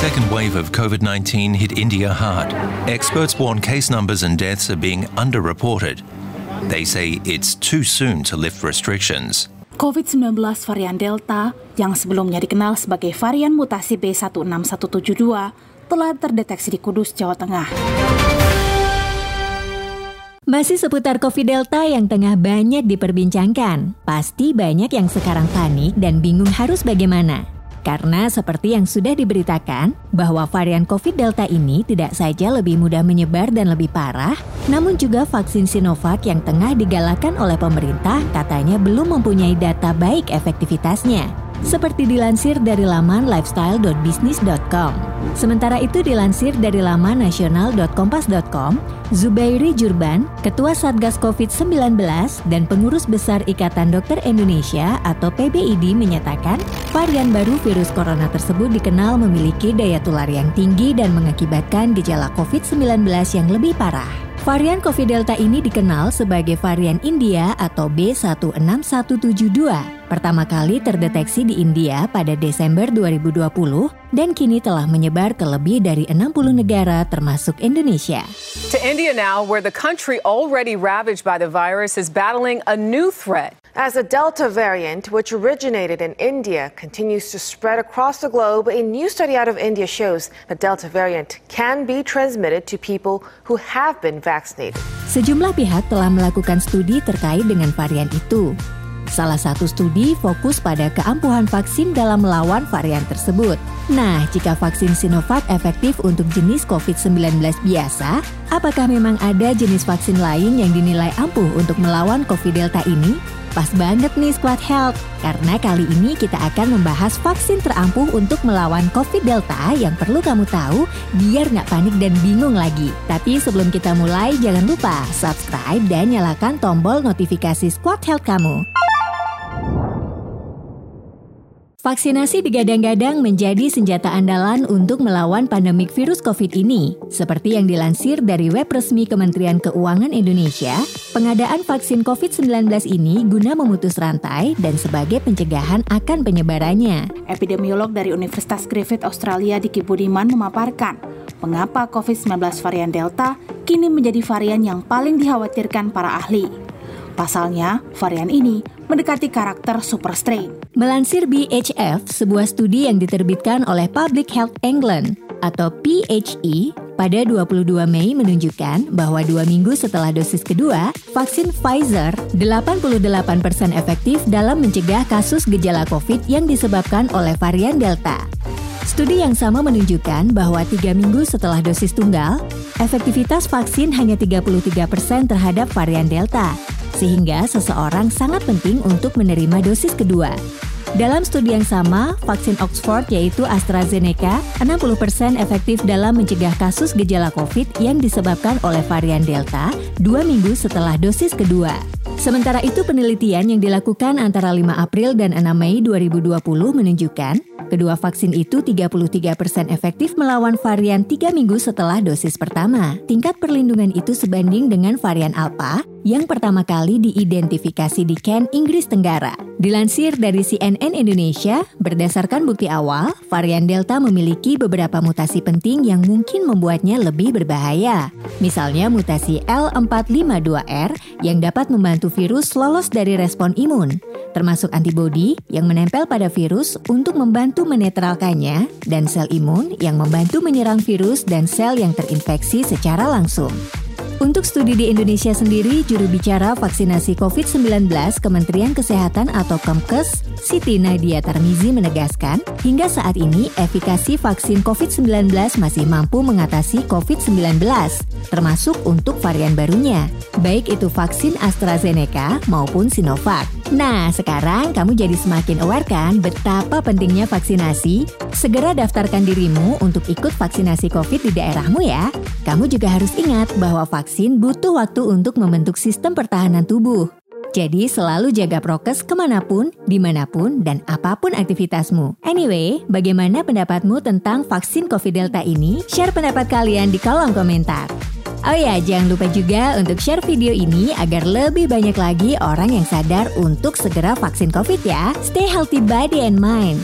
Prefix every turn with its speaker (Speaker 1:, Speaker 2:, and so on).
Speaker 1: second wave of COVID 19 hit India hard. Experts warn case numbers and deaths are being underreported. They say it's too soon to lift restrictions.
Speaker 2: COVID-19 varian Delta yang sebelumnya dikenal sebagai varian mutasi B16172 telah terdeteksi di Kudus, Jawa Tengah.
Speaker 3: Masih seputar COVID Delta yang tengah banyak diperbincangkan. Pasti banyak yang sekarang panik dan bingung harus bagaimana. Karena seperti yang sudah diberitakan, bahwa varian COVID Delta ini tidak saja lebih mudah menyebar dan lebih parah, namun juga vaksin Sinovac yang tengah digalakan oleh pemerintah katanya belum mempunyai data baik efektivitasnya seperti dilansir dari laman lifestyle.business.com. Sementara itu dilansir dari laman nasional.kompas.com, Zubairi Jurban, Ketua Satgas COVID-19 dan Pengurus Besar Ikatan Dokter Indonesia atau PBID menyatakan varian baru virus corona tersebut dikenal memiliki daya tular yang tinggi dan mengakibatkan gejala COVID-19 yang lebih parah. Varian COVID Delta ini dikenal sebagai varian India atau B16172. Pertama kali terdeteksi di India pada Desember 2020 dan kini telah menyebar ke lebih dari 60 negara termasuk Indonesia.
Speaker 4: To India now, where the country already ravaged by the virus is battling a new threat.
Speaker 5: As the Delta variant, which originated in India, continues to spread across the globe, a new study out of India shows the Delta variant can be transmitted to people who have been vaccinated.
Speaker 3: Sejumlah pihak telah melakukan studi terkait dengan varian itu. Salah satu studi fokus pada keampuhan vaksin dalam melawan varian tersebut. Nah, jika vaksin Sinovac efektif untuk jenis COVID-19 biasa, apakah memang ada jenis vaksin lain yang dinilai ampuh untuk melawan COVID Delta ini? Pas banget nih Squad Health, karena kali ini kita akan membahas vaksin terampuh untuk melawan COVID Delta yang perlu kamu tahu biar nggak panik dan bingung lagi. Tapi sebelum kita mulai, jangan lupa subscribe dan nyalakan tombol notifikasi Squad Health kamu. Vaksinasi digadang-gadang menjadi senjata andalan untuk melawan pandemik virus COVID ini. Seperti yang dilansir dari web resmi Kementerian Keuangan Indonesia, pengadaan vaksin COVID-19 ini guna memutus rantai dan sebagai pencegahan akan penyebarannya.
Speaker 2: Epidemiolog dari Universitas Griffith Australia Diki Budiman memaparkan, mengapa COVID-19 varian Delta kini menjadi varian yang paling dikhawatirkan para ahli. Pasalnya, varian ini mendekati karakter super strain.
Speaker 3: Melansir BHF, sebuah studi yang diterbitkan oleh Public Health England atau PHE pada 22 Mei menunjukkan bahwa dua minggu setelah dosis kedua, vaksin Pfizer 88% efektif dalam mencegah kasus gejala COVID yang disebabkan oleh varian Delta. Studi yang sama menunjukkan bahwa tiga minggu setelah dosis tunggal, efektivitas vaksin hanya 33% terhadap varian Delta, sehingga seseorang sangat penting untuk menerima dosis kedua. Dalam studi yang sama, vaksin Oxford yaitu AstraZeneca 60% efektif dalam mencegah kasus gejala COVID yang disebabkan oleh varian Delta dua minggu setelah dosis kedua. Sementara itu penelitian yang dilakukan antara 5 April dan 6 Mei 2020 menunjukkan kedua vaksin itu 33% efektif melawan varian 3 minggu setelah dosis pertama. Tingkat perlindungan itu sebanding dengan varian Alpha yang pertama kali diidentifikasi di Kent, Inggris Tenggara. Dilansir dari CNN Indonesia, berdasarkan bukti awal, varian Delta memiliki beberapa mutasi penting yang mungkin membuatnya lebih berbahaya. Misalnya mutasi L452R yang dapat membantu virus lolos dari respon imun, termasuk antibodi yang menempel pada virus untuk membantu menetralkannya, dan sel imun yang membantu menyerang virus dan sel yang terinfeksi secara langsung. Untuk studi di Indonesia sendiri, juru bicara vaksinasi COVID-19 Kementerian Kesehatan atau Kemkes, Siti Nadia Tarmizi menegaskan, hingga saat ini efikasi vaksin COVID-19 masih mampu mengatasi COVID-19, termasuk untuk varian barunya, baik itu vaksin AstraZeneca maupun Sinovac. Nah, sekarang kamu jadi semakin aware kan betapa pentingnya vaksinasi? Segera daftarkan dirimu untuk ikut vaksinasi COVID di daerahmu ya. Kamu juga harus ingat bahwa vaksin butuh waktu untuk membentuk sistem pertahanan tubuh. Jadi selalu jaga prokes ke mana pun, di mana pun, dan apa pun aktivitasmu. Anyway, bagaimana pendapatmu tentang vaksin COVID Delta ini? Share pendapat kalian di kolom komentar. Oh ya, jangan lupa juga untuk share video ini agar lebih banyak lagi orang yang sadar untuk segera vaksin COVID ya. Stay healthy body and mind.